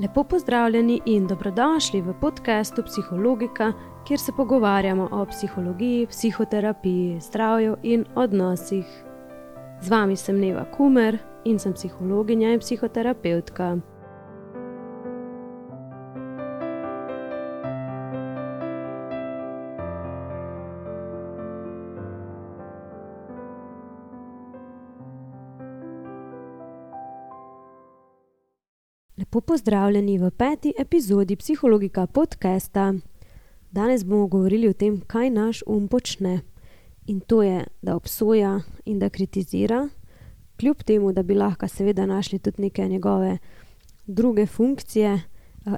Lepo pozdravljeni in dobrodošli v podkastu Psihologika, kjer se pogovarjamo o psihologiji, psihoterapiji, zdravju in odnosih. Z vami sem Neva Kumer in sem psihologinja in psihoterapeutka. Pozdravljeni v peti epizodi Psihologika podcasta. Danes bomo govorili o tem, kaj naš um počne. In to je, da obsoja in da kritizira, kljub temu, da bi lahko seveda našli tudi neke njegove druge funkcije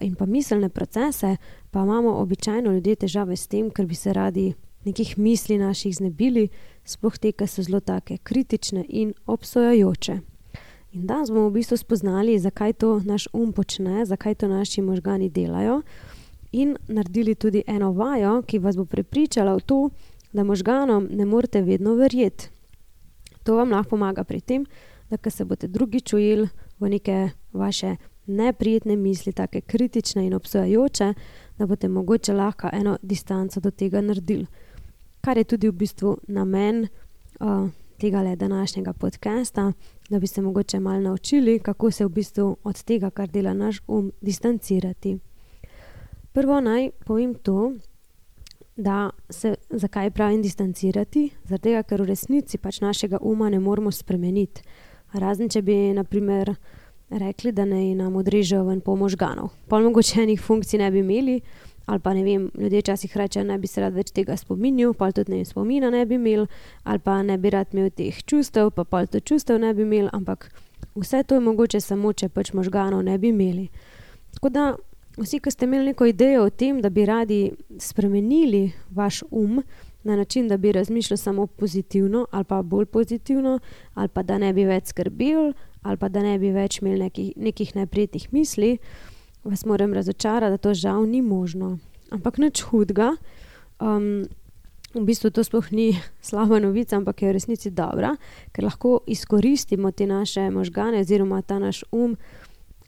in pa miselne procese, pa imamo običajno ljudje težave s tem, ker bi se radi nekih misli naših znebili, sploh te, ki so zelo take kritične in obsojajoče. In danes bomo v bistvu spoznali, zakaj to naš um počne, zakaj to naši možgani delajo, in naredili tudi eno vajo, ki vas bo prepričala v to, da možganom ne morete vedno verjeti. To vam lahko pomaga pri tem, da se boste drugi čujili v neke vaše neprijetne misli, tako kritične in obsojajoče, da boste mogoče lahko eno distanco do tega naredili. Kar je tudi v bistvu namen. Tega le današnjega podcasta, da bi se mogoče malo naučili, kako se v bistvu od tega, kar dela naš um, distancirati. Prvo naj povem to, da se zakaj pravim distancirati? Zato, ker v resnici pač našega uma ne moremo spremeniti. Razen če bi, naprimer, rekli, da naj nam odrežejo ven pol možganov, pol mogoče enih funkcij ne bi imeli ali pa ne vem, ljudje včasih rečejo, da bi se rad več tega spominjal, pa tudi ne spomina ne bi imel, ali pa ne bi rad imel teh čustev, pa pa tudi čustev ne bi imel, ampak vse to je mogoče samo, če pač možganov ne bi imeli. Tako da vsi, ki ste imeli neko idejo o tem, da bi radi spremenili vaš um na način, da bi razmišljali samo pozitivno ali pa bolj pozitivno, ali pa da ne bi več skrbeli, ali pa da ne bi več imeli nekih, nekih neprijetnih misli vas moram razočarati, da to žal ni možno. Ampak nič hudega. Um, v bistvu to sploh ni slaba novica, ampak je v resnici dobra, ker lahko izkoristimo te naše možgane oziroma ta naš um,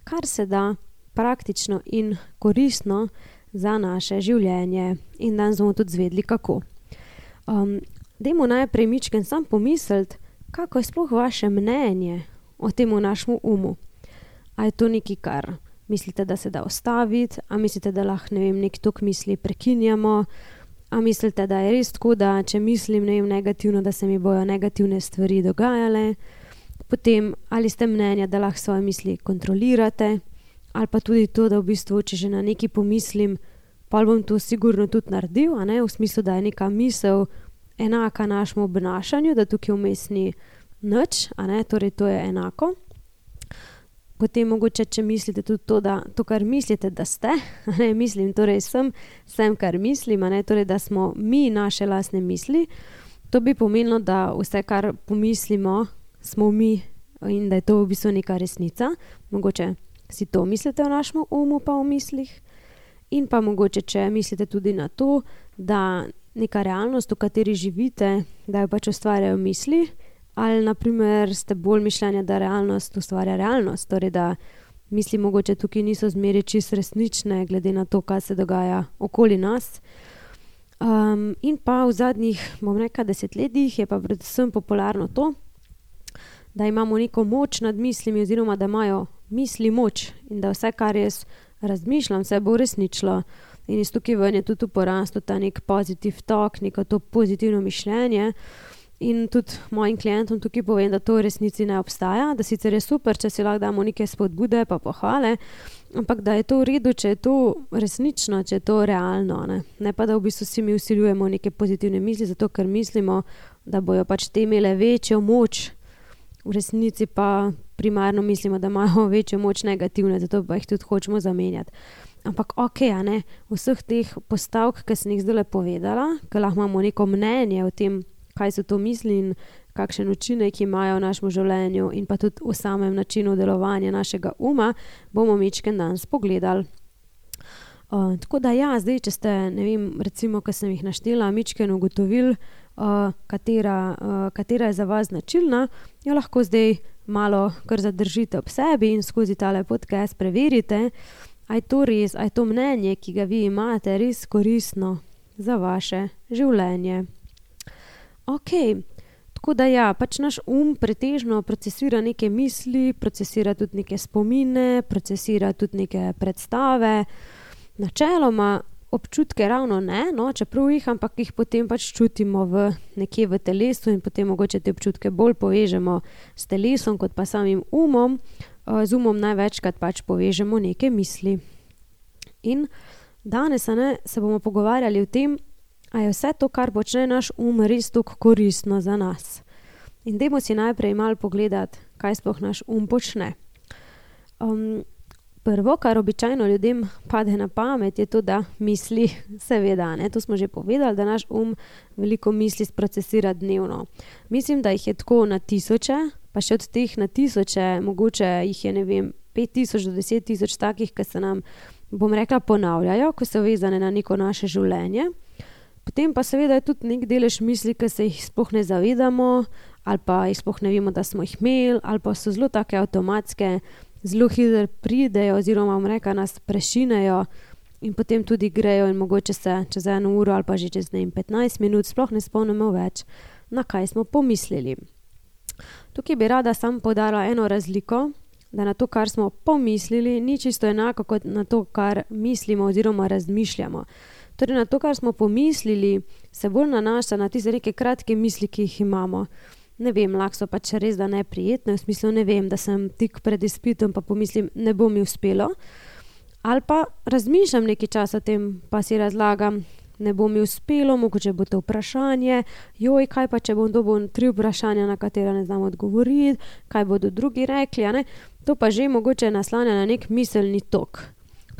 kar se da praktično in koristno za naše življenje. In danes bomo tudi zvedli, kako. Um, Dajmo najprej mičken sam pomisliti, kako je sploh vaše mnenje o tem našem umu. A je to nekaj, kar mislite, da se da ustaviti, a mislite, da lahko ne vem, nek tok misli prekinjamo, a mislite, da je res tako, da če mislim ne vem, negativno, da se mi bojo negativne stvari dogajale. Potem, ali ste mnenja, da lahko svoje misli kontrolirate, ali pa tudi to, da v bistvu, če že na neki pomislim, pa bom to sigurno tudi naredil, v smislu, da je neka misel enaka našemu obnašanju, da tukaj vmes ni nič, torej to je enako potem mogoče, če mislite tudi to, da to, kar mislite, da ste, ne mislim, torej sem, sem kar mislim, ne, torej, da smo mi naše lastne misli, to bi pomenilo, da vse, kar pomislimo, smo mi in da je to v bistvu neka resnica. Mogoče si to mislite v našem umu, pa v mislih. In pa mogoče, če mislite tudi na to, da neka realnost, v kateri živite, da jo pač ustvarjajo misli, ali naprimer ste bolj mišljenja, da realnost ustvarja realnost, torej da misli mogoče tukaj niso zmeri čist resnične, glede na to, kaj se dogaja okoli nas. Um, in pa v zadnjih, bom rekel, desetletjih je pa predvsem popularno to, da imamo neko moč nad mislimi, oziroma da imajo misli moč in da vse, kar jaz razmišljam, se bo resničilo. In iz tukaj ven je tudi porastel ta nek pozitiv tok, neko to pozitivno mišljenje. In tudi mojim klientom tukaj povem, da to v resnici ne obstaja, da sicer je super, če si lahko damo neke spodbude, pa pohvale, ampak da je to v redu, če je to resnično, če je to realno. Ne, ne pa da v bistvu si mi usiljujemo neke pozitivne misli, zato ker mislimo, da bojo pač te imele večjo moč, v resnici pa primarno mislimo, da imajo večjo moč negativne, zato pa jih tudi hočemo zamenjati. Ampak ok, ne, vseh teh postavk, ki sem jih zdaj le povedala, ker lahko imamo neko mnenje o tem, kaj so to misli in kakšen učinek imajo v našem življenju, in pa tudi v samem načinu delovanja našega uma, bomo mičken danes pogledali. Uh, tako da, ja, zdaj, če ste, ne vem, recimo, ki sem jih naštela, mičken ugotovili, uh, katera, uh, katera je za vas značilna, jo lahko zdaj malo kar zadržite ob sebi in skozi tale podcast preverite, ali je to res, ali je to mnenje, ki ga vi imate, res koristno za vaše življenje. Ok, tako da ja, pač naš um pretežno procesira neke misli, procesira tudi neke spomine, procesira tudi neke predstave. Načeloma občutke ravno ne, no, čeprav jih, ampak jih potem pač čutimo v nekje v telesu in potem mogoče te občutke bolj povežemo s telesom kot pa samim umom. Z umom največkrat pač povežemo neke misli. In danes ne, se bomo pogovarjali o tem, je vse to, kar počne naš um, res tako koristno za nas. In dajmo si najprej malo pogledati, kaj sploh naš um počne. Um, Prvo, kar običajno ljudem pade na pamet, je to, da misli, seveda, ne, to smo že povedali, da naš um veliko misli procesira dnevno. Mislim, da jih je tako na tisoče, pa še od teh na tisoče, mogoče jih je ne vem, pet tisoč do deset tisoč takih, ki se nam, bom rekla, ponavljajo, ko so vezane na neko naše življenje. Potem pa seveda je tudi nek delež misli, ki se jih sploh ne zavedamo, ali pa jih sploh ne vemo, da smo jih imeli, ali pa so zelo take avtomatske zelo hitro pridejo, oziroma reka, nas prešinejo in potem tudi grejo, in mogoče se čez eno uro ali pa že čez ne 15 minut sploh ne spomnimo več, na kaj smo pomislili. Tukaj bi rada sam podala eno razliko, da na to, kar smo pomislili, ni čisto enako kot na to, kar mislimo oziroma razmišljamo. Torej, na to, kar smo pomislili, se bolj nanaša na tiste neke kratke misli, ki jih imamo ne vem, lahko so pač res da neprijetne, v smislu, ne vem, da sem tik pred izpitom, pa pomislim, ne bo mi uspelo. Ali pa razmišljam nekaj časa o tem, pa si razlagam, ne bo mi uspelo, mogoče bo to vprašanje, joj, kaj pa če bom dobil tri vprašanja, na katera ne znam odgovoriti, kaj bodo drugi rekli. To pa že mogoče naslanja na nek miselni tok.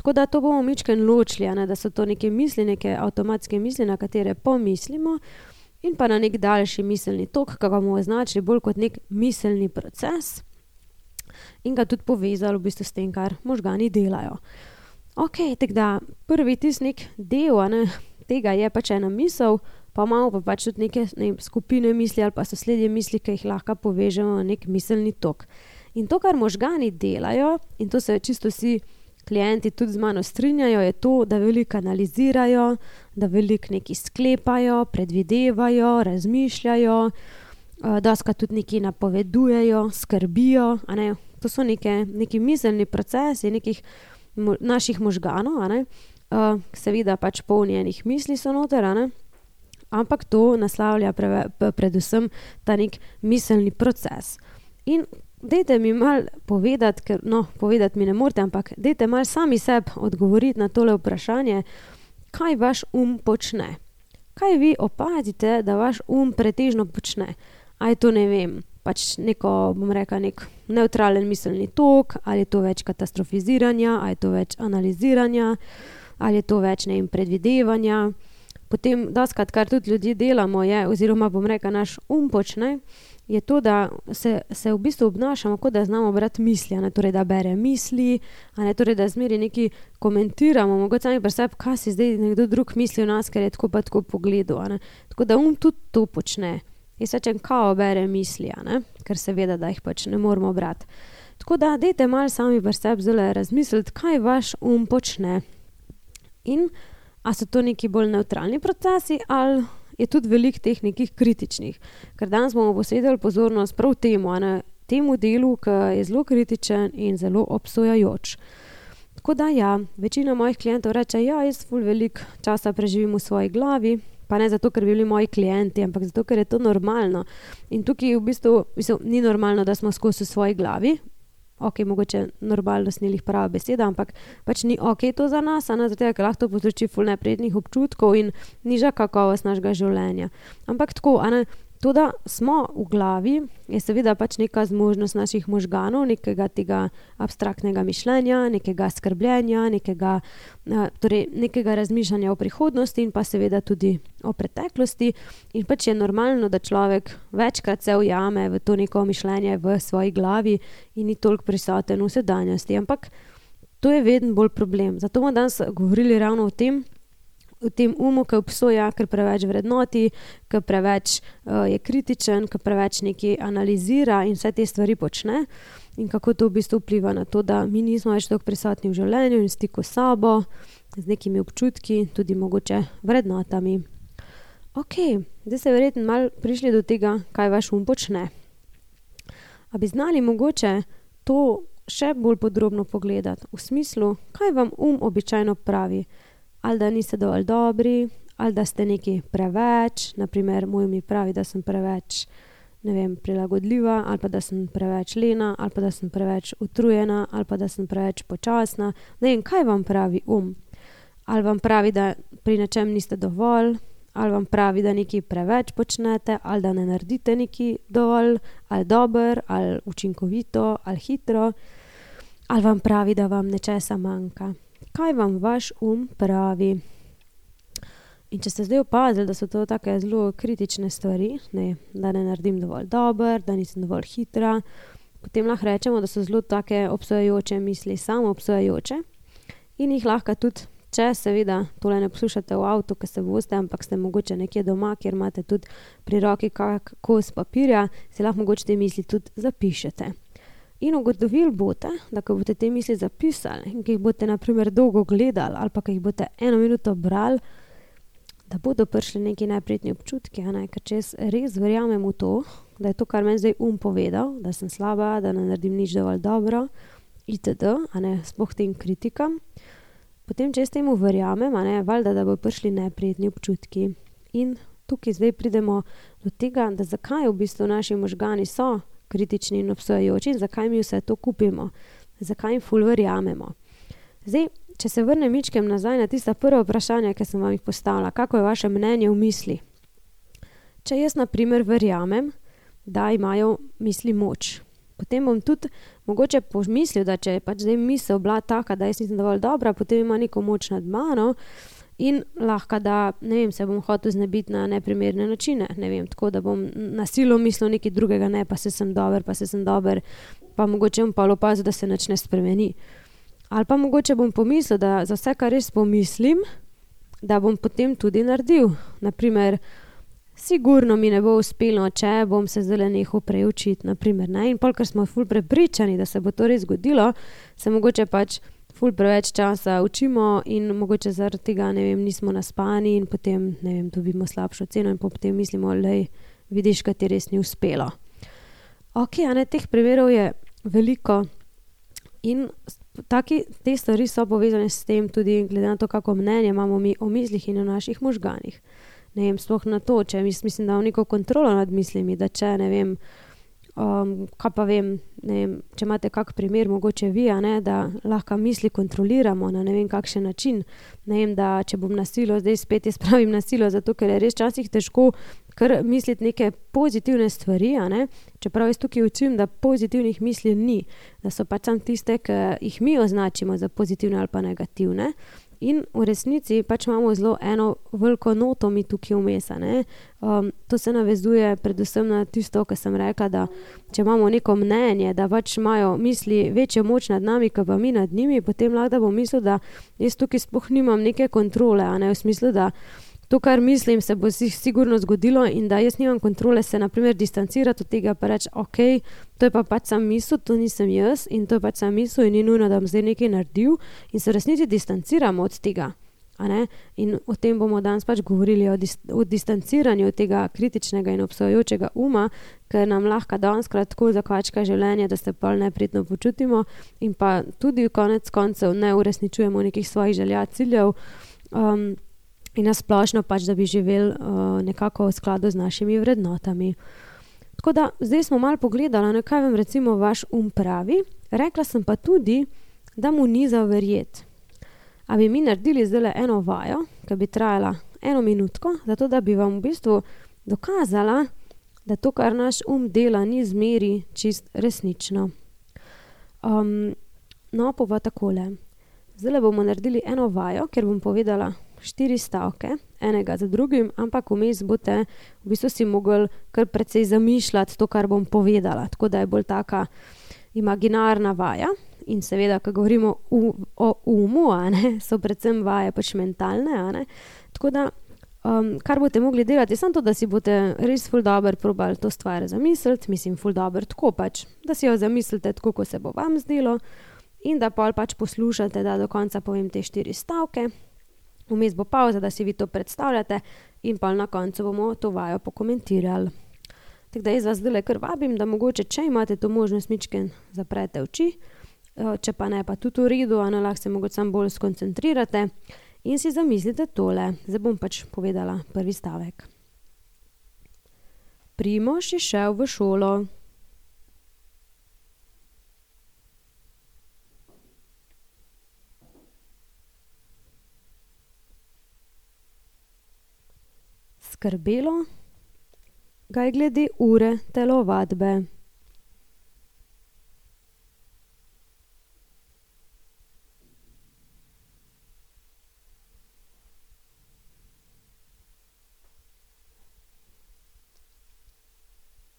Tako da to bomo mičken ločili, da so to neke misli, neke avtomatske misli, na katere pomislimo in pa na nek daljši miselni tok, ki ga bomo označili bolj kot nek miselni proces in ga tudi povezali v bistvu s tem, kar možgani delajo. Ok, tako da prvi tisti nek del ne, tega je pač ena misel, pa imamo pa pač tudi neke ne, skupine misli ali pa sosledje misli, ki jih lahko povežemo v nek miselni tok. In to, kar možgani delajo, in to se čisto vsi klienti tudi z mano strinjajo, je to, da veliko analizirajo, da veliko nekaj sklepajo, predvidevajo, razmišljajo, da ska tudi nekaj napovedujejo, skrbijo. To so neke, neki miselni procesi nekih mo naših možganov, seveda pač polnjenih misli so noter, ampak to naslavlja pre predvsem ta nek miselni proces. In dajte mi malo povedati, ker no, povedati mi ne morete, ampak dajte malo sami sebi odgovoriti na tole vprašanje, kaj vaš um počne. Kaj vi opazite, da vaš um pretežno počne? A je to ne vem, pač neko, bom rekla, nek nevtralen miselni tok, ali je to več katastrofiziranja, ali je to več analiziranja, ali je to več ne vem, predvidevanja. Potem, doskrat, kar tudi ljudje delamo, je, oziroma bom rekla, naš um počne je to, da se, se v bistvu obnašamo, kot da znamo brati misli, torej, da beremo misli, ne, torej, da zmeri nekaj komentiramo, mogoče sami pri sebi, kaj si zdaj nekdo drug misli o nas, ker je tako pa tako pogledal. Tako da um tudi to počne. Jaz rečem, kao bere misli, ker seveda, da jih pač ne moramo brati. Tako da, dajte malo sami pri sebi zelo razmisliti, kaj vaš um počne. In ali so to neki bolj nevtralni procesi ali je tudi veliko teh nekih kritičnih. Ker danes bomo posvetili pozornost prav temu, ne, temu delu, ki je zelo kritičen in zelo obsojajoč. Tako da, ja, večina mojih klientov reče: Ja, jaz ful veliko časa preživim v svoji glavi. Pa ne zato, ker bi bili moji klienti, ampak zato, ker je to normalno. In tukaj v bistvu mislim, ni normalno, da smo skozi v svoji glavi, ok, mogoče normalno snili prava beseda, ampak pač ni ok to za nas, a ne zato, ker lahko povzroči ful neprijetnih občutkov in niža kakovost našega življenja. Ampak tako, a ne. To, da smo v glavi, je seveda pač neka zmožnost naših možganov, nekega tega abstraktnega mišljenja, nekega skrbljenja, nekega, torej nekega razmišljanja o prihodnosti in pa seveda tudi o preteklosti. In pač je normalno, da človek večkrat se ujame v to neko mišljenje v svoji glavi in ni toliko prisoten v sedanjosti. Ampak to je vedno bolj problem. Zato bomo danes govorili ravno o tem, v tem umu, ki obsoja, ker preveč vrednoti, ker preveč uh, je kritičen, ker preveč nekaj analizira in vse te stvari počne. In kako to v bistvu vpliva na to, da mi nismo več tako prisotni v življenju in stiku s sabo, z nekimi občutki, tudi mogoče vrednotami. Ok, zdaj ste verjetno malo prišli do tega, kaj vaš um počne. A bi znali mogoče to še bolj podrobno pogledati, v smislu, kaj vam um običajno pravi, ali da niste dovolj dobri, ali da ste neki preveč, naprimer, moj mi pravi, da sem preveč. Ne vem, prilagodljiva, ali pa da sem preveč lena, ali pa da sem preveč utrujena, ali pa da sem preveč počasna. Ne vem, kaj vam pravi um. Ali vam pravi, da pri nečem niste dovolj, ali vam pravi, da nekaj preveč počnete, ali da ne naredite nekaj dovolj, ali dobro, ali učinkovito, ali hitro, ali vam pravi, da vam nečesa manjka. Kaj vam vaš um pravi? In če ste zdaj opazili, da so to tako zelo kritične stvari, ne, da ne naredim dovolj dobro, da nisem dovolj hitra, potem lahko rečemo, da so zelo tako obsojajoče misli, samo obsojajoče in jih lahko tudi Če seveda tole ne poslušate v avtu, ki se vozite, ampak ste mogoče nekje doma, kjer imate tudi pri roki kak kos papirja, si lahko mogoče te misli tudi zapišete. In ugotovili boste, da ko boste te misli zapisali in ki jih boste naprimer dolgo gledali ali pa ki jih boste eno minuto brali, da bodo prišli neki neprijetni občutki, ne? ker če jaz res verjamem v to, da je to, kar meni zdaj um povedal, da sem slaba, da ne naredim nič dovolj dobro, itd., a ne spoh tem kritikam. Potem, če s tem verjamem, ne, valjda, da bodo prišli neprijetni občutki. In tukaj zdaj pridemo do tega, da zakaj v bistvu naši možgani so kritični in obsojajoči in zakaj mi vse to kupimo, zakaj jim ful verjamemo. Zdaj, če se vrnem mičkem nazaj na tista prva vprašanja, ki sem vam jih postavila, kako je vaše mnenje v misli? Če jaz, na primer, verjamem, da imajo misli moč, potem bom tudi mogoče pomislil, da če je pač zdaj misel bila taka, da jaz nisem dovolj dobra, potem ima neko moč nad mano. In lahko da, ne vem, se bom hotel znebiti na neprimerne načine, ne vem, tako da bom na silo mislil nekaj drugega, ne pa se sem dober, pa se sem dober, pa mogoče bom pa opazil, da se nič ne spremeni. Ali pa mogoče bom pomislil, da za vse, kar res pomislim, da bom potem tudi naredil. Naprimer, sigurno mi ne bo uspelo, če bom se zdaj nehal preučiti. Naprimer, in pol, ker smo ful prepričani, da se bo to res zgodilo, se mogoče pač ful preveč časa učimo in mogoče zaradi tega, vem, nismo naspani in potem, vem, dobimo slabšo ceno in potem mislimo, da vidiš, kaj ti res ni uspelo. Ok, a ne teh primerov je veliko. In taki, te stvari so povezane s tem, tudi glede na to, kako mnenje imamo mi o mislih in o naših možganih ne vem, sploh na to, če mis, mislim, da imam neko kontrolo nad mislimi, da če ne vem, kaj pa vem, vem, če imate kak primer, mogoče vi, ne, da lahko misli kontroliramo na ne vem kakšen način. Ne vem, da če bom nasilo, zdaj spet jaz pravim nasilo, zato ker je res časih težko. Ker misliti neke pozitivne stvari, čeprav jaz tukaj učim, da pozitivnih misli ni, da so pač tam tiste, ki jih mi označimo za pozitivne ali pa negativne. In v resnici pač imamo zelo eno veliko noto mi tukaj vmes. Um, to se navezuje predvsem na tisto, kar sem rekla, da če imamo neko mnenje, da pač imajo misli večjo moč nad nami, kot pa mi nad njimi, potem lahko bom mislil, da jaz tukaj sploh nimam neke kontrole, ne v smislu, da to, kar mislim, se bo si sigurno zgodilo in da jaz nimam kontrole se, naprimer, distancirati od tega, pa reči, ok, to je pa pač sam misel, to nisem jaz in to je pač sam misel in ni nujno, da bom zdaj nekaj naredil in se resnici distanciramo od tega. In o tem bomo danes pač govorili, o, dis o distanciranju tega kritičnega in obsojujočega uma, ker nam lahko danes tako zakvačka življenje, da se pa nepritno počutimo in pa tudi konec koncev ne uresničujemo nekih svojih želja, ciljev. Um, in nasplošno pač, da bi živeli uh, nekako v skladu z našimi vrednotami. Tako da zdaj smo malo pogledali, kaj vam recimo vaš um pravi, rekla sem pa tudi, da mu ni za verjeti. A bi mi naredili zdaj eno vajo, ki bi trajala eno minutko, zato da bi vam v bistvu dokazala, da to, kar naš um dela, ni zmeri čist resnično. Um, no, pa pa takole. Zdaj bomo naredili eno vajo, ker bom povedala štiri stavke, enega za drugim, ampak vmes boste v bistvu si mogli kar precej zamišljati to, kar bom povedala. Tako da je bolj taka imaginarna vaja. in seveda, ko govorimo u, o umu, ne, so predvsem vaje pač mentalne. Tako da, um, kar boste mogli delati, je samo to, da si boste res ful dobro probali to stvar zamisliti, mislim, ful dobro tako pač, da si jo zamislite tako, kot se bo vam zdelo, in da pa pač poslušate, da do konca povem te štiri stavke. Vmes bo pauza, da si vi to predstavljate, in pa na koncu bomo to vajo pokomentirali. Tako da jaz vas zdaj kar vabim, da mogoče, če imate to možnost, mičken zaprete oči, eh, če pa ne, pa tudi v redu, a lahko se mogoče sam bolj skoncentrirate in si zamislite tole. Zdaj bom pač povedala prvi stavek. Primož je šel v šolo. Skrbelo ga je glede ure telovadbe.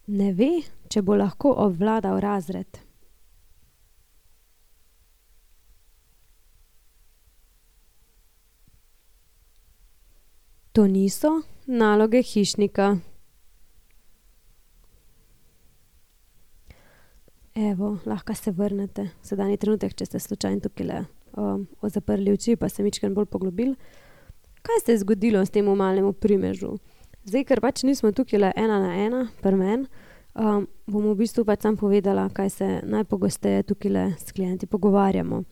Ne ve, če bo lahko obvladal razred. To niso naloge hišnika. Evo, lahko se vrnete sedanji trenutek, če ste slučajno tukajle um, zaprli oči pa se majčkeno bolj poglobili. Kaj se je zgodilo s tem malemu primežu? Zdaj, ker pač nismo tukajle ena na ena pri meni, um, bom v bistvu pač samo povedala, kaj se najpogosteje tukajle s klienti pogovarjamo.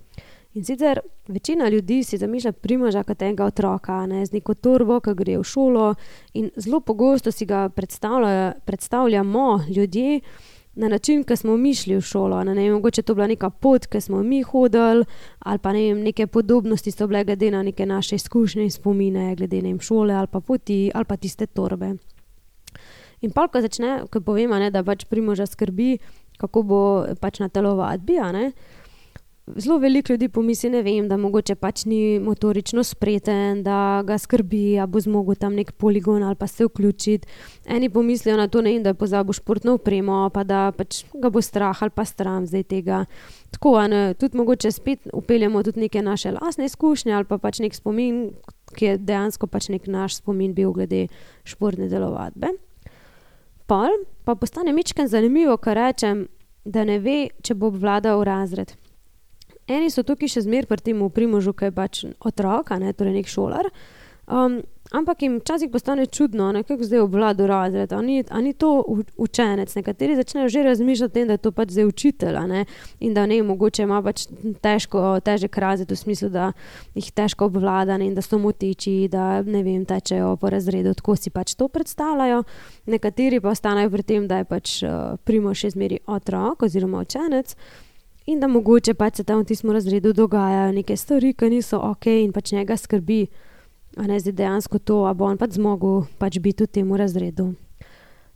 In sicer večina ljudi si zamišlja Primoža kot enega otroka, ne, z neko torbo, ki gre v šolo, in zelo pogosto si ga predstavljamo ljudje na način, ki smo mi šli v šolo. Ne, ne vem, mogoče to bila neka pot, ki smo mi hodili, ali pa ne vem, neke podobnosti so bile glede na neke naše izkušnje in spomine, glede na šole ali pa poti ali pa tiste torbe. In pa, ko začne, ko povemo, da pač Primoža skrbi, kako bo pač na telovadbi, ne zelo veliko ljudi pomisli, ne vem, da mogoče pač ni motorično spreten, da ga skrbi, da bo zmogel tam nek poligon ali pa se vključiti. Eni pomislijo na to, ne vem, da je pozabil športno opremo, pa da pač ga bo strah ali pa stram zdaj tega. Tako, ne, tudi mogoče spet upeljemo tudi neke naše lastne izkušnje ali pa pač nek spomin, ki je dejansko pač nek naš spomin bil glede športne delovadbe. Pol pa postane mičken zanimivo, kar rečem, da ne ve, če bo obvladal razred eni so tukaj še zmeraj pri tem primožu, ki je pač otrok, ne, torej nek šolar. Um, ampak jim včasih postane čudno, kako zdaj obvlada razred. Ali ni to učenec? Nekateri začnejo že razmišljati o tem, da je to pač zdaj učitelj ne, in da ne mogoče ima pač težko, težek razred v smislu, da jih težko obvlada in da so motiči, da ne vem, tečejo po razredu. Tako si pač to predstavljajo. Nekateri pa ostanejo pri tem, da je pač uh, primož še zmeraj otrok oziroma učenec in da mogoče pač se tam v tistem razredu dogajajo neke stvari, ki niso ok in pač njega skrbi, a ne zdaj dejansko to, a bo on pač zmogel pač biti v tem razredu.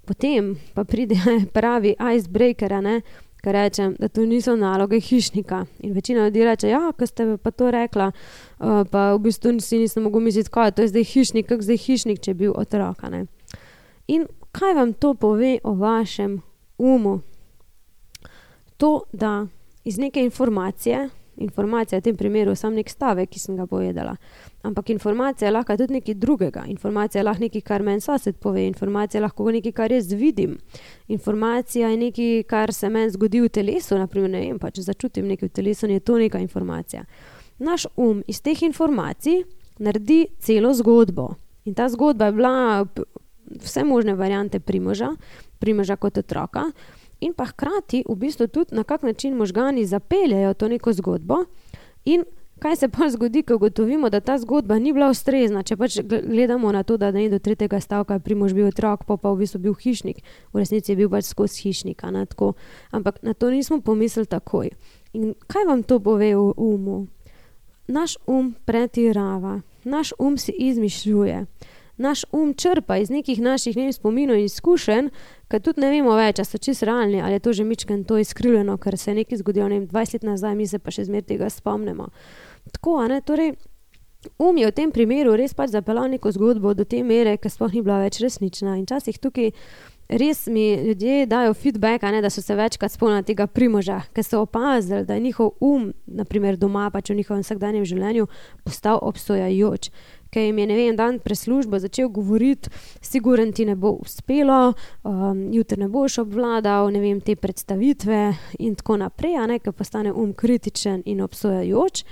Potem pa pride pravi icebreaker, ne, ki reče, da to niso naloge hišnika. In večina ljudi reče, ja, ko ste pa to rekla, uh, pa v bistvu si nisem mogel misliti, kaj je to zdaj hišnik, kako zdaj hišnik, če je bil otrok. In kaj vam to pove o vašem umu? To, da iz neke informacije, informacija v tem primeru je samo nek stavek, ki sem ga povedala, ampak informacija je lahko tudi nekaj drugega. Informacija je lahko nekaj, kar meni sosed pove, informacija je lahko nekaj, kar jaz vidim. Informacija je nekaj, kar se meni zgodi v telesu, naprimer, ne vem, pa če začutim nekaj v telesu, je to neka informacija. Naš um iz teh informacij naredi celo zgodbo. In ta zgodba je bila vse možne variante primoža, primoža kot otroka in pa hkrati v bistvu tudi na kak način možgani zapeljejo to neko zgodbo. In kaj se pa zgodi, ko ugotovimo, da ta zgodba ni bila ustrezna, če pač gledamo na to, da ne do tretjega stavka je primož bil otrok, pa pa v bistvu bil hišnik, v resnici je bil pač skozi hišnika. Na Ampak na to nismo pomislili takoj. In kaj vam to pove v umu? Naš um pretirava, naš um si izmišljuje naš um črpa iz nekih naših vem, spominov in izkušenj, ki tudi ne vemo več, ali so čisto realni ali je to že mičken to izkrivljeno, ker se je nekaj zgodilo ne vem, 20 let nazaj, mi se pa še zmeraj tega spomnimo. Tako, ne, torej, um je v tem primeru res pač zapeljal neko zgodbo do te mere, ki sploh ni bila več resnična in včasih tukaj res mi ljudje dajo feedback, ne, da so se večkrat spomnili tega primoža, ker so opazili, da je njihov um, naprimer doma, pač v njihovem vsakdanjem življenju, postal obsojajoč. Ker jim je, ne vem, dan preslužbo začel govoriti, siguren ti ne bo uspelo, um, jutri ne boš obvladal, ne vem, te predstavitve in tako naprej, a ne, ker postane um kritičen in obsojajoč.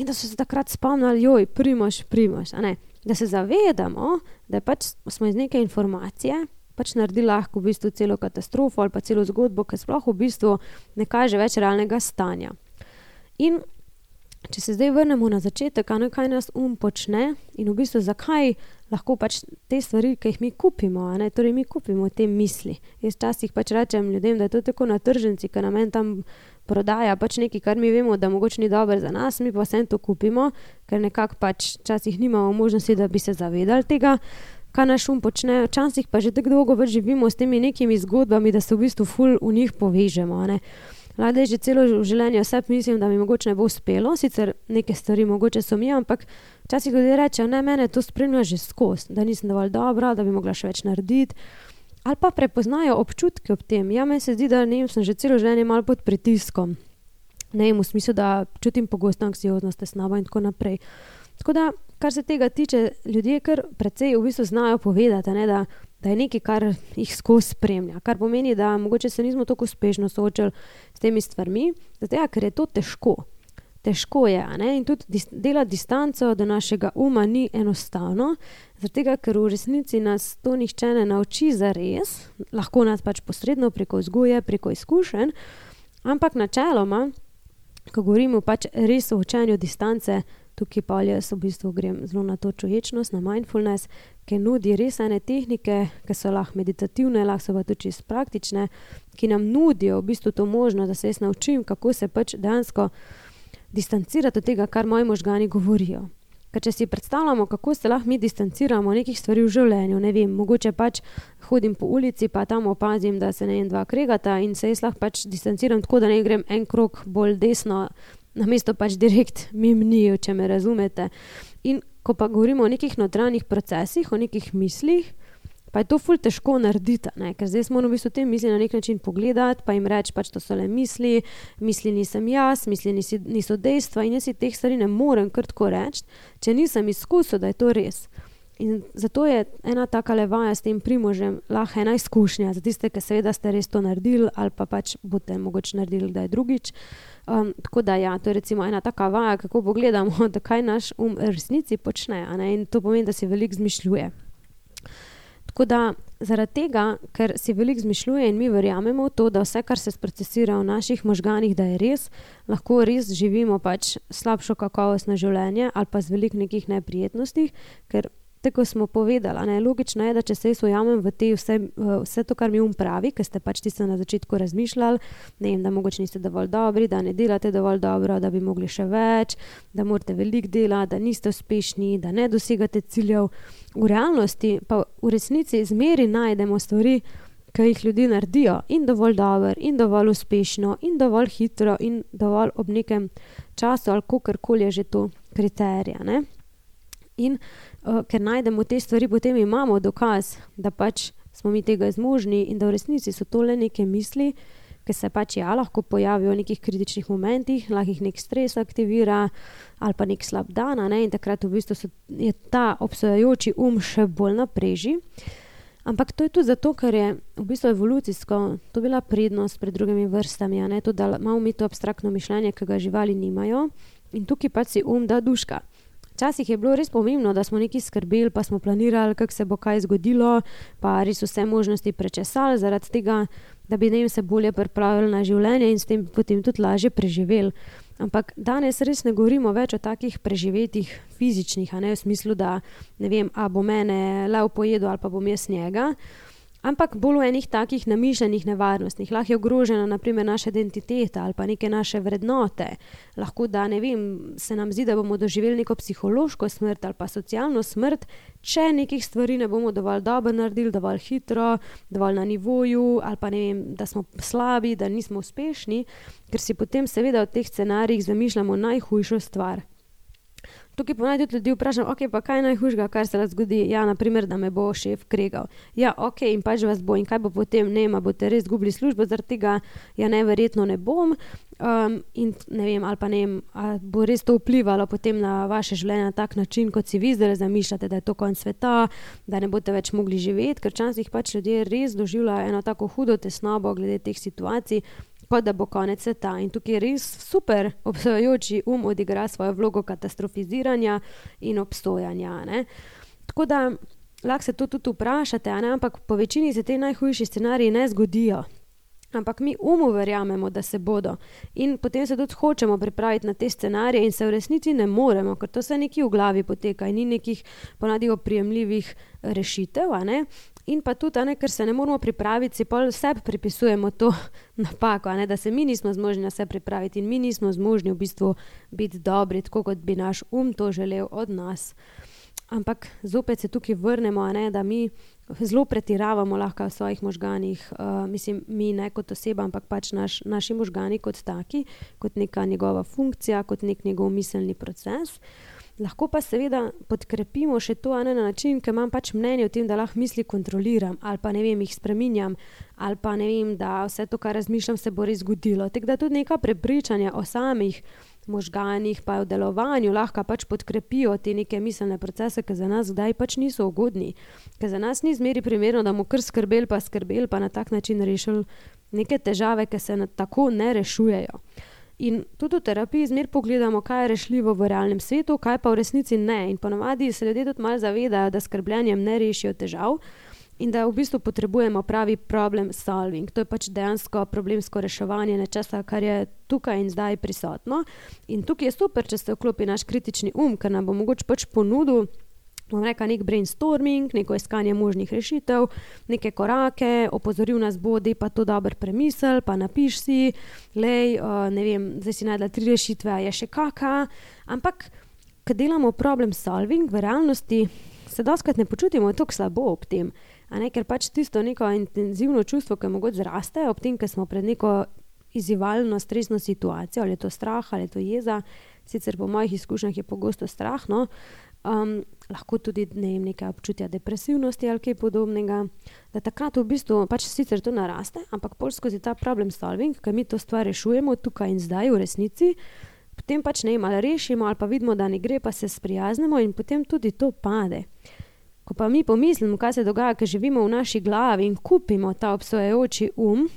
In da so se takrat spomnili, joj, primož, primož, a ne. Da se zavedamo, da pač smo iz neke informacije pač naredili lahko v bistvu celo katastrofo ali pa celo zgodbo, ki sploh v bistvu ne kaže več realnega stanja. In če se zdaj vrnemo na začetek, kaj, kaj nas um počne in v bistvu zakaj lahko pač te stvari, ki jih mi kupimo, ne, torej mi kupimo te misli. Jaz včasih pač rečem ljudem, da je to tako na tržnici, ker nam en tam prodaja pač nekaj, kar mi vemo, da mogoče ni dobro za nas, mi pa vsem to kupimo, ker nekako pač včasih nimamo možnosti, da bi se zavedali tega kaj naš um počne, včasih pa že tako dolgo več živimo s temi nekimi zgodbami, da se v bistvu ful v njih povežemo. Lade že celo življenje vse mislim, da mi mogoče ne bo uspelo, sicer neke stvari mogoče so mi, ampak včasih ljudje rečejo, ne, mene to spremlja že skozi, da nisem dovolj dobra, da bi mogla še več narediti. Ali pa prepoznajo občutke ob tem. Ja, meni se zdi, da ne, sem že celo življenje malo pod pritiskom. Ne, v smislu, da čutim pogosto anksioznost, tesnabo in tako naprej. Tako da kar se tega tiče, ljudje kar precej v bistvu znajo povedati, ne, da, da je nekaj, kar jih skozi spremlja. Kar pomeni, da mogoče se nismo tako uspešno soočali s temi stvarmi, zato ker je to težko. Težko je ne? in tudi dis delati distanco do našega uma ni enostavno, zato ker v resnici nas to nihče ne nauči za res, lahko nas pač posredno preko vzgoje, preko izkušenj, ampak načeloma, ko govorimo pač res o učenju distance, tukaj pa jaz v bistvu grem zelo na to čuječnost, na mindfulness, ki nudi res ene tehnike, ki so lahko meditativne, lahko so pa tudi čisto praktične, ki nam nudijo v bistvu to možnost, da se jaz naučim, kako se pač dejansko distancirati od tega, kar moji možgani govorijo. Ker če si predstavljamo, kako se lahko mi distanciramo nekih stvari v življenju, ne vem, mogoče pač hodim po ulici, pa tam opazim, da se ne en dva kregata in se jaz lahko pač distanciram tako, da ne grem en krok bolj desno na mesto pač direkt mimnijo, če me razumete. In ko pa govorimo o nekih notranjih procesih, o nekih mislih, pa je to ful težko narediti, ne? ker zdaj smo v bistvu te misli na nek način pogledati, pa jim reči, pač to so le misli, misli nisem jaz, misli nisi, niso dejstva in jaz si teh stvari ne morem krtko reči, če nisem izkusil, da je to res. In zato je ena taka levaja s tem primožem lahko ena izkušnja za tiste, ki seveda ste res to naredili ali pa pač boste mogoče naredili, da je drugič. Uh, Um, tako da, ja, to je recimo ena taka vaja, kako pogledamo, da kaj naš um v resnici počne. In to pomeni, da si veliko zmišljuje. Tako da zaradi tega, ker si veliko zmišljuje in mi verjamemo v to, da vse, kar se sprocesira v naših možganjih, da je res, lahko res živimo pač slabšo kakovostno življenje ali pa z veliko nekih neprijetnosti, ker Tako smo povedali, ne, logično je, da če se jaz ujamem v te vse, vse to, kar mi um pravi, ker ste pač tiste na začetku razmišljali, ne vem, da mogoče niste dovolj dobri, da ne delate dovolj dobro, da bi mogli še več, da morate veliko delati, da niste uspešni, da ne dosegate ciljev. V realnosti pa v resnici zmeri najdemo stvari, ki jih ljudje naredijo in dovolj dobro, in dovolj uspešno, in dovolj hitro, in dovolj ob nekem času, ali kakorkoli je že to kriterij. In uh, ker najdemo te stvari, potem imamo dokaz, da pač smo mi tega zmožni in da v resnici so to le neke misli, ki se pač ja, lahko pojavijo v nekih kritičnih momentih, lahko jih nek stres aktivira ali pa nek slab dan, ne? in takrat v bistvu so, je ta obsojajoči um še bolj napreži. Ampak to je tudi zato, ker je v bistvu evolucijsko to bila prednost pred drugimi vrstami, to, da imamo mi to abstraktno mišljenje, ki ga živali nimajo in tukaj pač si um da duška. Včasih je bilo res pomembno, da smo nekaj skrbeli, pa smo planirali, kako se bo kaj zgodilo, pa res vse možnosti prečesali, zaradi tega, da bi se bolje pripravili na življenje in s tem potem tudi lažje preživeli. Ampak danes res ne govorimo več o takih preživetih fizičnih, a ne v smislu, da ne vem, a bo mene lev pojedel ali pa bom jaz njega ampak bolj v enih takih namišljenih nevarnostih. Lahko je ogrožena naprimer naša identiteta ali pa neke naše vrednote. Lahko da ne vem, se nam zdi, da bomo doživeli neko psihološko smrt ali pa socialno smrt, če nekih stvari ne bomo dovolj dobro naredili, dovolj hitro, dovolj na nivoju ali pa ne vem, da smo slabi, da nismo uspešni, ker si potem seveda v teh scenarijih zamišljamo najhujšo stvar. Tukaj pa naj tudi ljudi vprašam, ok, pa kaj je najhujšega, kar se lahko zgodi. Ja, naprimer, da me bo šef kregal. Ja, ok, in pač vas bo in kaj bo potem, ne, ma boste res izgubili službo zaradi tega, ja, neverjetno ne bom. Um, in ne vem, ali pa ne vem, bo res to vplivalo potem na vaše življenje na tak način, kot si vi zdaj zamišljate, da je to konc sveta, da ne boste več mogli živeti, ker včasih pač ljudje res doživljajo eno tako hudo tesnobo glede teh situacij kot da bo konec sveta. In tukaj res super obsojajoči um odigra svojo vlogo katastrofiziranja in obsojanja. Ne? Tako da lahko se to tudi vprašate, ampak po večini se te najhujši scenariji ne zgodijo. Ampak mi umu verjamemo, da se bodo. In potem se tudi hočemo pripraviti na te scenarije, in se v resnici ne moremo, ker to se nekje v glavi poteka in ni nekih ponadi oprijemljivih rešitev. In pa tudi, ne, ker se ne moramo pripraviti, si pol vse pripisujemo to napako, ne, da se mi nismo zmožni na vse pripraviti in mi nismo zmožni v bistvu biti dobri, tako kot bi naš um to želel od nas. Ampak zopet se tukaj vrnemo, ne, da mi zelo pretiravamo lahko v svojih možganjih, uh, mislim, mi ne kot oseba, ampak pač naš, naši možgani kot taki, kot neka njegova funkcija, kot nek njegov miselni proces. Lahko pa seveda podkrepimo še to ne, na način, ker imam pač mnenje o tem, da lahko misli kontroliram ali pa ne vem, jih spreminjam ali pa ne vem, da vse to, kar razmišljam, se bo res zgodilo. Tako da tudi neka prepričanja o samih možganih, pa v delovanju lahko pač podkrepijo te neke miselne procese, ki za nas zdaj pač niso ugodni. Ker za nas ni zmeri primerno, da bomo kar skrbeli, pa skrbeli, pa na tak način rešili neke težave, ki se tako ne rešujejo. In tudi v terapiji zmer pogledamo, kaj je rešljivo v realnem svetu, kaj pa v resnici ne. In ponovadi se ljudje tudi malo zavedajo, da skrbljenjem ne rešijo težav in da v bistvu potrebujemo pravi problem solving. To je pač dejansko problemsko reševanje nečesa, kar je tukaj in zdaj prisotno. In tukaj je super, če se vklopi naš kritični um, ker nam bo mogoče pač ponudil bom rekel, nek brainstorming, neko iskanje možnih rešitev, neke korake, opozoril nas bo, da je to dober premisel, pa napiš si, lej, uh, ne vem, zdaj si najdel tri rešitve, a je še kaka. Ampak, ko delamo problem solving, v realnosti se doskrat ne počutimo tako slabo ob tem. Ne, ker pač tisto neko intenzivno čustvo, ki mogoče zraste ob tem, ker smo pred neko izzivalno, stresno situacijo, ali je to strah ali je to jeza, sicer po mojih izkušnjah je pogosto strah, no, um, lahko tudi ne vem, nekaj občutja depresivnosti ali kaj podobnega. Da takrat v bistvu pač sicer to naraste, ampak pol skozi ta problem solving, ki mi to stvar rešujemo tukaj in zdaj v resnici, potem pač ne vem, ali rešimo ali pa vidimo, da ne gre, pa se sprijaznimo in potem tudi to pade. Ko pa mi pomislimo, kaj se dogaja, ker živimo v naši glavi in kupimo ta obsojajoči um,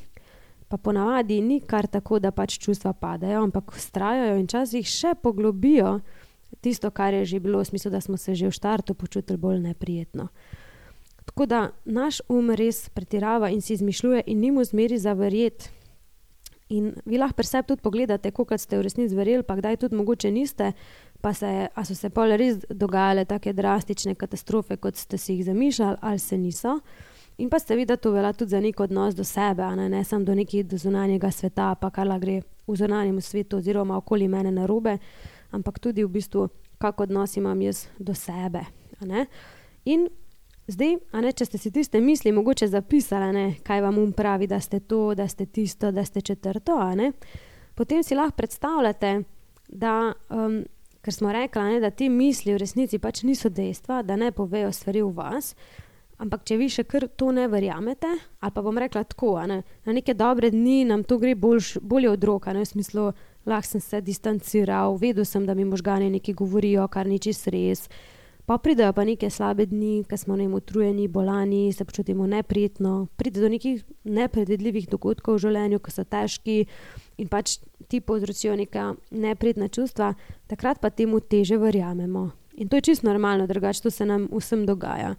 pa ponavadi ni kar tako, da pač čustva padajo, ampak ustrajajo in časih še poglobijo tisto, kar je že bilo, v smislu, da smo se že v startu počutili bolj neprijetno. Tako da naš um res pretirava in si izmišljuje, in ni mu zmeri za verjeti. In vi lahko pri sebi tudi pogledate, kako ste v resnici verjeli, pa kdaj tudi mogoče niste, pa se, so se pol res dogajale tako drastične katastrofe, kot ste si jih zamišljali, ali se niso. In pa ste videli, da to velja tudi za nek odnos do sebe, ne, ne samo do nekega zunanjega sveta, pa kar la gre v zunanjem svetu, oziroma okoli mene na robe ampak tudi v bistvu, kako odnos imam jaz do sebe. In zdaj, ne, če ste si tiste misli mogoče zapisali, ne, kaj vam um pravi, da ste to, da ste tisto, da ste četrto, ne, potem si lahko predstavljate, da. Um, Ker smo rekli, da ti misli v resnici pač niso dejstva, da ne povejo stvari v vas. Ampak, če vi še kar to ne verjamete, ali pa bom rekla tako, ne, na neke dobre dni nam to gre boljš, bolje od roka, ne, v smislu, lahko sem se distanciral, vedel sem, da mi možgani nekaj govorijo, kar ni čist res. Pa pridejo pa neke slabe dni, ki smo ne utrujeni, bolani, se počutimo neprijetno, pride do nekih nepredvidljivih dogodkov v življenju, ki so težki in pač ti povzročijo neka neprijetna čustva, takrat pa temu teže verjamemo. In to je čisto normalno, drugače to se nam vsem dogaja.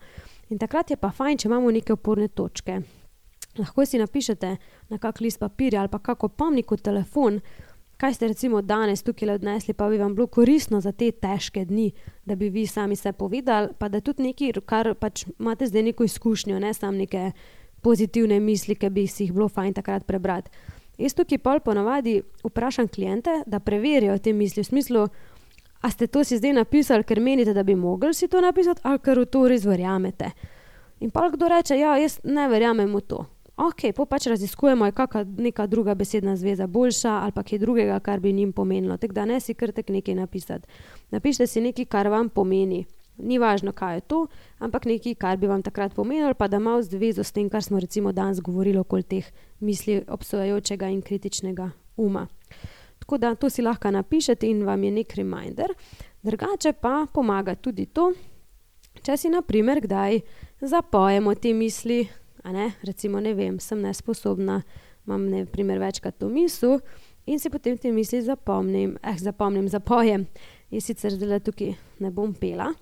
In takrat je pa fajn, če imamo neke oporne točke. Lahko si napišete na kak list papirja ali pa kako pomnik v telefon, kaj ste recimo danes tukaj odnesli, pa bi vam bilo koristno za te težke dni, da bi vi sami se povedali, pa da tudi nekaj, kar pač imate zdaj neko izkušnjo, ne samo neke pozitivne misli, ki bi si jih bilo fajn takrat prebrati. Jaz tukaj pol ponovadi vprašam klijente, da preverijo te misli v smislu, a ste to si zdaj napisali, ker menite, da bi mogli si to napisati, ali ker v to res verjamete. In pa kdo reče, ja, jaz ne verjamem v to. Ok, pa pač raziskujemo, je kakšna neka druga besedna zveza boljša ali pa kaj drugega, kar bi njim pomenilo. Tako da ne si krtek nekaj napisati. Napišite si nekaj, kar vam pomeni. Ni važno, kaj je to, ampak nekaj, kar bi vam takrat pomenilo, pa da ima zvezo s tem, kar smo recimo danes govorili okoli teh misli obsojajočega in kritičnega uma. Tako da to si lahko napišete in vam je nek reminder. Drugače pa pomaga tudi to, če si naprimer kdaj zapojemo te misli, ne? recimo ne vem, sem nesposobna, imam ne primer večkrat to misel in si potem te misli zapomnim, eh, zapomnim, zapojem. Jaz sicer zdaj tukaj ne bom pela,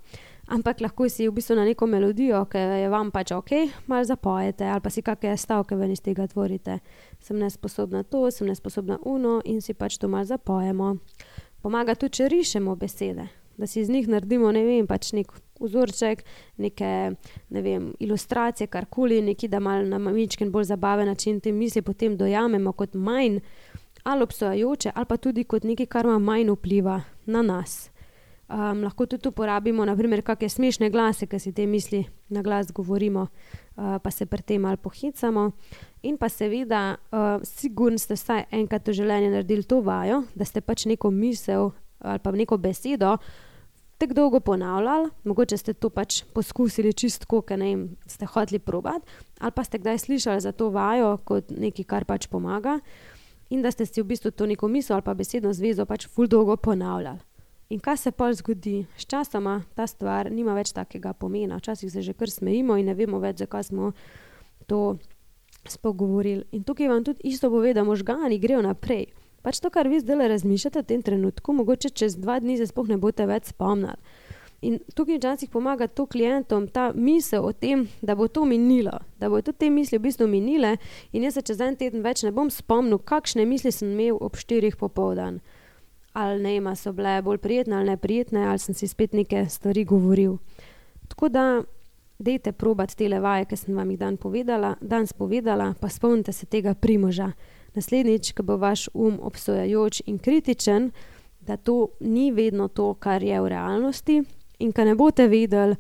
ampak lahko si v bistvu na neko melodijo, ki je vam pač ok, malo zapojete ali pa si kakšne stavke ven iz tega tvorite. Sem nesposobna to, sem nesposobna uno in si pač to malo zapojemo. Pomaga tudi, če rišemo besede, da si iz njih naredimo, ne vem, pač nek vzorček, neke ne vem, ilustracije, karkoli, nekaj, da malo na mamičken bolj zabaven način te misli potem dojamemo kot manj ali obsojajoče, ali pa tudi kot nekaj, kar ima manj vpliva na nas. Um, lahko tudi uporabimo, naprimer, kakšne smešne glase, ki si te misli na glas govorimo, uh, pa se pri tem malo pohicamo. In pa seveda, uh, sigurno ste vsaj enkrat v življenju naredili to vajo, da ste pač neko misel ali pa neko besedo tako dolgo ponavljali, mogoče ste to pač poskusili čistko, ker ne vem, ste hoteli probati, ali pa ste kdaj slišali za to vajo kot nekaj, kar pač pomaga in da ste si v bistvu to neko misel ali pa besedno zvezo pač ful dolgo ponavljali. In kaj se pa zgodi? Sčasoma ta stvar nima več takega pomena. Včasih se že kar smejimo in ne vemo več, zakaj smo to spogovorili. In tukaj vam tudi isto pove, da možgani grejo naprej. Pač to, kar vi zdaj razmišljate v tem trenutku, mogoče čez dva dni se sploh ne boste več spomnili. In tukaj včasih pomaga to klientom, ta misel o tem, da bo to minilo, da bo tudi te misli v bistvu minile, in jaz se čez en teden več ne bom spomnil, kakšne misli sem imel ob štirih popoldan. Ali ne, ima so bile bolj prijetne ali neprijetne, ali sem si spet neke stvari govoril. Tako da, dejte probati te levaje, ki sem vam jih dan povedala, danes povedala, pa spomnite se tega primoža. Naslednjič, ko bo vaš um obsojajoč in kritičen, da to ni vedno to, kar je v realnosti, in ko ne boste vedeli,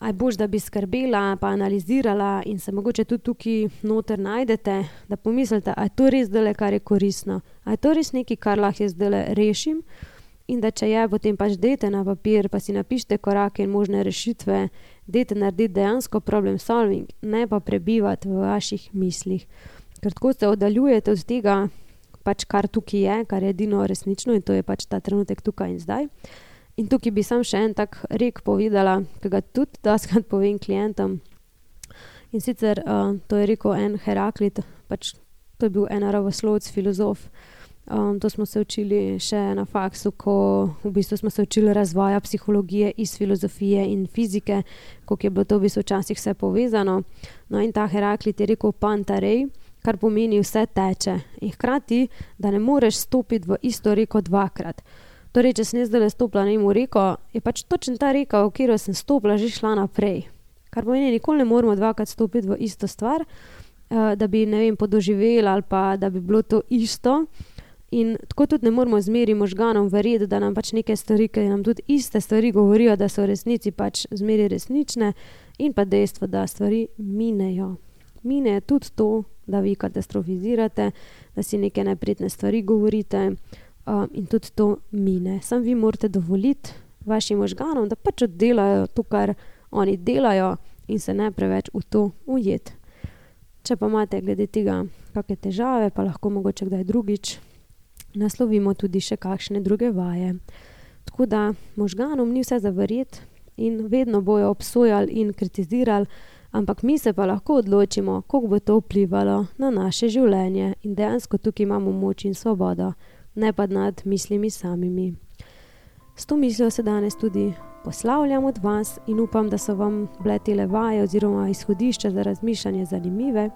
aj boš, da bi skrbela, pa analizirala in se mogoče tudi tukaj noter najdete, da pomislite, aj to res dele, kar je koristno, aj to res nekaj, kar lahko jaz dele rešim. In da če je, potem pač dajte na papir, pa si napišite korake in možne rešitve, dajte narediti dejansko problem solving, ne pa prebivati v vaših mislih. Ker tako se oddaljujete od tega, pač kar tukaj je, kar je edino resnično in to je pač ta trenutek tukaj in zdaj. In tukaj bi sam še en tak rek povedala, ki ga tudi daskrat povem klientom. In sicer uh, to je rekel en Heraklit, pač to je bil en naravoslovec, filozof. Um, to smo se učili še na faksu, ko v bistvu smo se učili razvoja psihologije iz filozofije in fizike, kako je bilo to v bistvu včasih vse povezano. No in ta Heraklit je rekel pantarej, kar pomeni vse teče. In hkrati, da ne moreš stopiti v isto reko dvakrat. Torej, če sem zdaj le stopila na imo reko, je pač točno ta reka, v katero sem stopila, že šla naprej. Kar pomeni, nikoli ne moramo dvakrat stopiti v isto stvar, uh, da bi, vem, podoživeli ali pa da bi bilo to isto. In tako tudi ne moramo zmeri možganom verjeti, da nam pač neke stvari, ki nam tudi iste stvari govorijo, da so v resnici pač zmeri resnične, in pa dejstvo, da stvari minejo. Mine je tudi to, da vi katastrofizirate, da si neke neprijetne stvari govorite um, in tudi to mine. Sam vi morate dovoliti vašim možganom, da pač oddelajo to, kar oni delajo, in se ne preveč v to ujet. Če pa imate glede tega kakšne težave, pa lahko mogoče kdaj drugič naslovimo tudi še kakšne druge vaje. Tako da možganom ni vse zaverjeti in vedno bojo obsojali in kritizirali, ampak mi se pa lahko odločimo, kako bo to vplivalo na naše življenje in dejansko tukaj imamo moč in svobodo ne pa nad mislimi samimi. S to mislijo se danes tudi poslavljam od vas in upam, da so vam bile te levaje oziroma izhodišča za razmišljanje zanimive.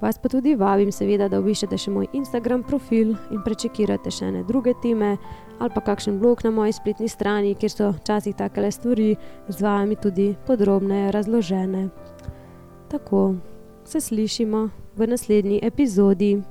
Vas pa tudi vabim, seveda, da obišete še moj Instagram profil in prečekirate še ne druge teme ali pa kakšen blog na moji spletni strani, kjer so včasih takele stvari z vami tudi podrobneje razložene. Tako se slišimo v naslednji epizodi.